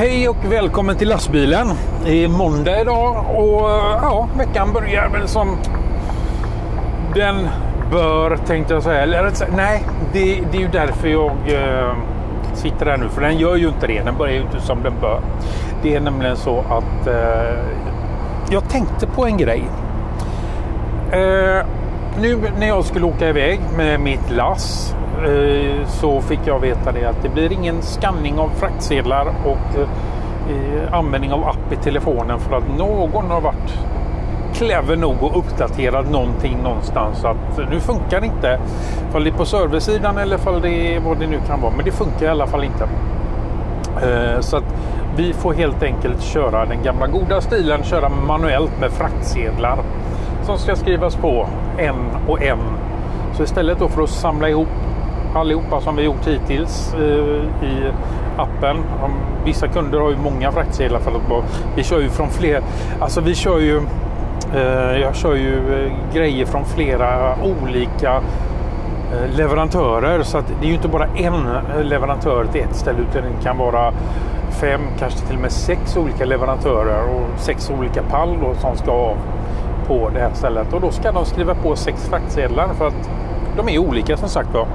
Hej och välkommen till lastbilen. Det är måndag idag och eh, ja, veckan börjar väl som den bör tänkte jag säga. Eller nej, det, det är ju därför jag eh, sitter här nu. För den gör ju inte det. Den börjar ju inte som den bör. Det är nämligen så att eh, jag tänkte på en grej. Eh, nu när jag skulle åka iväg med mitt lass Eh, så fick jag veta det att det blir ingen skanning av fraktsedlar och eh, användning av app i telefonen för att någon har varit clever nog och uppdaterat någonting någonstans. Så att nu funkar det inte. Om det är på serversidan eller fall det är vad det nu kan vara. Men det funkar i alla fall inte. Eh, så att vi får helt enkelt köra den gamla goda stilen, köra manuellt med fraktsedlar som ska skrivas på en och en. Så istället då för att samla ihop allihopa som vi gjort hittills eh, i appen. Vissa kunder har ju många fraktsedlar för att vi kör ju från fler. Alltså vi kör ju. Eh, jag kör ju eh, grejer från flera olika eh, leverantörer så att det är ju inte bara en eh, leverantör till ett ställe utan det kan vara fem, kanske till och med sex olika leverantörer och sex olika pall då, som ska av på det här stället och då ska de skriva på sex fraktsedlar för att de är olika som sagt var.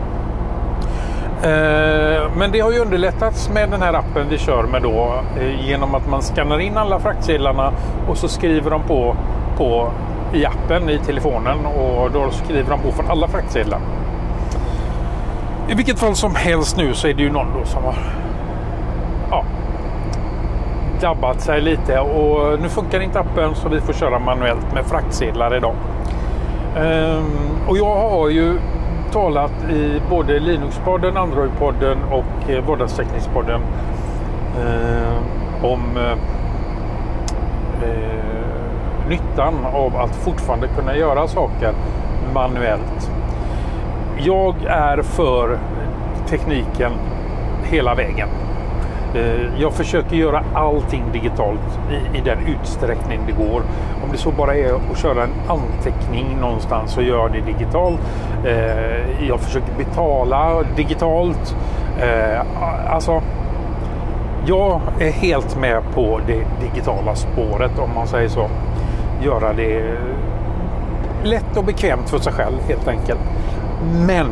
Eh, men det har ju underlättats med den här appen vi kör med då eh, genom att man skannar in alla fraktsedlarna och så skriver de på, på i appen i telefonen och då skriver de på för alla fraktsedlar. I vilket fall som helst nu så är det ju någon då som har ja, dabbat sig lite och nu funkar inte appen så vi får köra manuellt med fraktsedlar idag. Ehm, och jag har ju talat i både Linuxpodden, Androidpodden Android-podden och eh, Vardagsteknikspodden eh, om eh, eh, nyttan av att fortfarande kunna göra saker manuellt. Jag är för tekniken hela vägen. Eh, jag försöker göra allting digitalt i, i, den utsträckning det går. Om det så bara är att köra en anteckning någonstans så gör det digitalt. Eh, jag försöker betala digitalt. Eh, alltså, jag är helt med på det digitala spåret om man säger så. Göra det lätt och bekvämt för sig själv helt enkelt. Men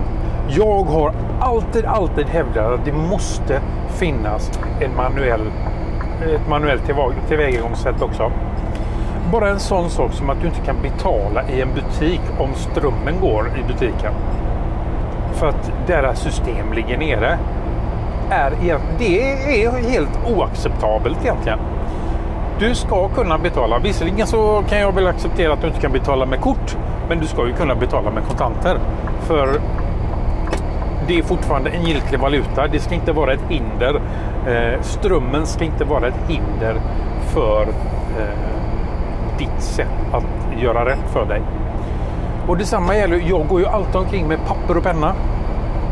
jag har alltid, alltid hävdat att det måste finnas en manuell, ett manuellt tillvägagångssätt också. Bara en sån sak som att du inte kan betala i en butik om strömmen går i butiken. För att deras system ligger nere. Är, det är helt oacceptabelt egentligen. Du ska kunna betala. Visserligen så kan jag väl acceptera att du inte kan betala med kort. Men du ska ju kunna betala med kontanter. För det är fortfarande en giltig valuta. Det ska inte vara ett hinder. Eh, strömmen ska inte vara ett hinder för eh, ditt sätt att göra rätt för dig. Och detsamma gäller, jag går ju alltid omkring med papper och penna.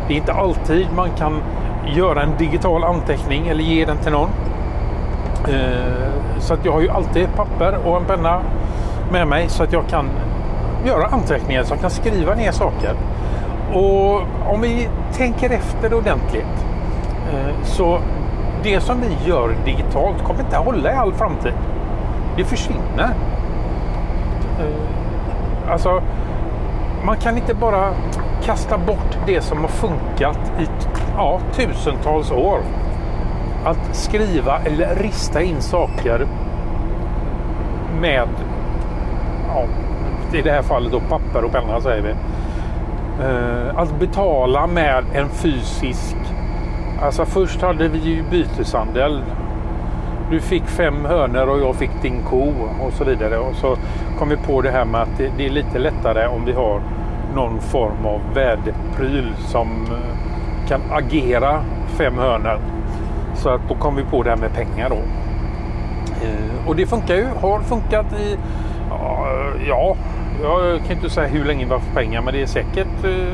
Det är inte alltid man kan göra en digital anteckning eller ge den till någon. Eh, så att jag har ju alltid papper och en penna med mig så att jag kan göra anteckningar, så jag kan skriva ner saker. Och om vi tänker efter ordentligt eh, så det som vi gör digitalt kommer inte att hålla i all framtid. Det försvinner. Eh, alltså, man kan inte bara kasta bort det som har funkat i ja, tusentals år. Att skriva eller rista in saker med, ja, i det här fallet då papper och penna säger vi. Eh, att betala med en fysisk... Alltså först hade vi ju byteshandel. Du fick fem hönor och jag fick din ko och så vidare. Och så kom vi på det här med att det, är lite lättare om vi har någon form av värdepryl som eh, kan agera fem hönor. Så att då kom vi på det här med pengar då. Eh, och det funkar ju, har funkat i ja, jag kan inte säga hur länge vi har haft pengar men det är säkert eh,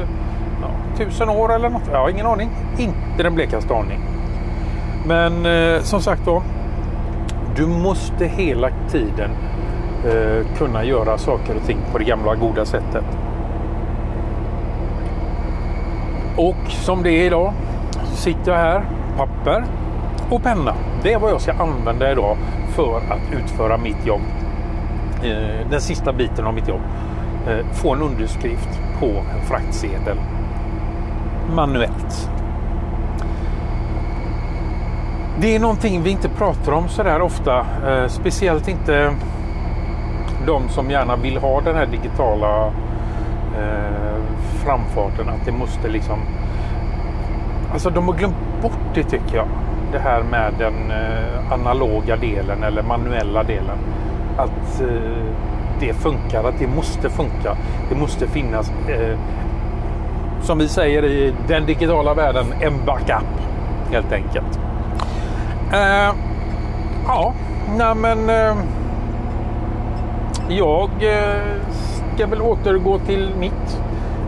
ja, tusen år eller något. Jag har ingen aning. Inte den blekaste aning. Men eh, som sagt då. Du måste hela tiden eh, kunna göra saker och ting på det gamla goda sättet. Och som det är idag så sitter jag här, papper och penna. Det är vad jag ska använda idag för att utföra mitt jobb. Eh, den sista biten av mitt jobb. Eh, Få en underskrift på en fraktsedel manuellt. Det är någonting vi inte pratar om så där ofta. Eh, speciellt inte de som gärna vill ha den här digitala framfarten. Att det måste liksom... Alltså de har glömt bort det tycker jag. Det här med den analoga delen eller manuella delen. Att eh, det funkar, att det måste funka. Det måste finnas, eh, som vi säger i den digitala världen, en backup helt enkelt. Eh, ja, nej men eh, jag eh, ska väl återgå till mitt.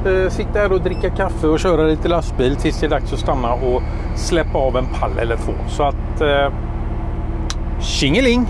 Eh, sitta här och dricka kaffe och köra lite lastbil tills det är dags att stanna och släppa av en pall eller två. Så att eh, tjingeling!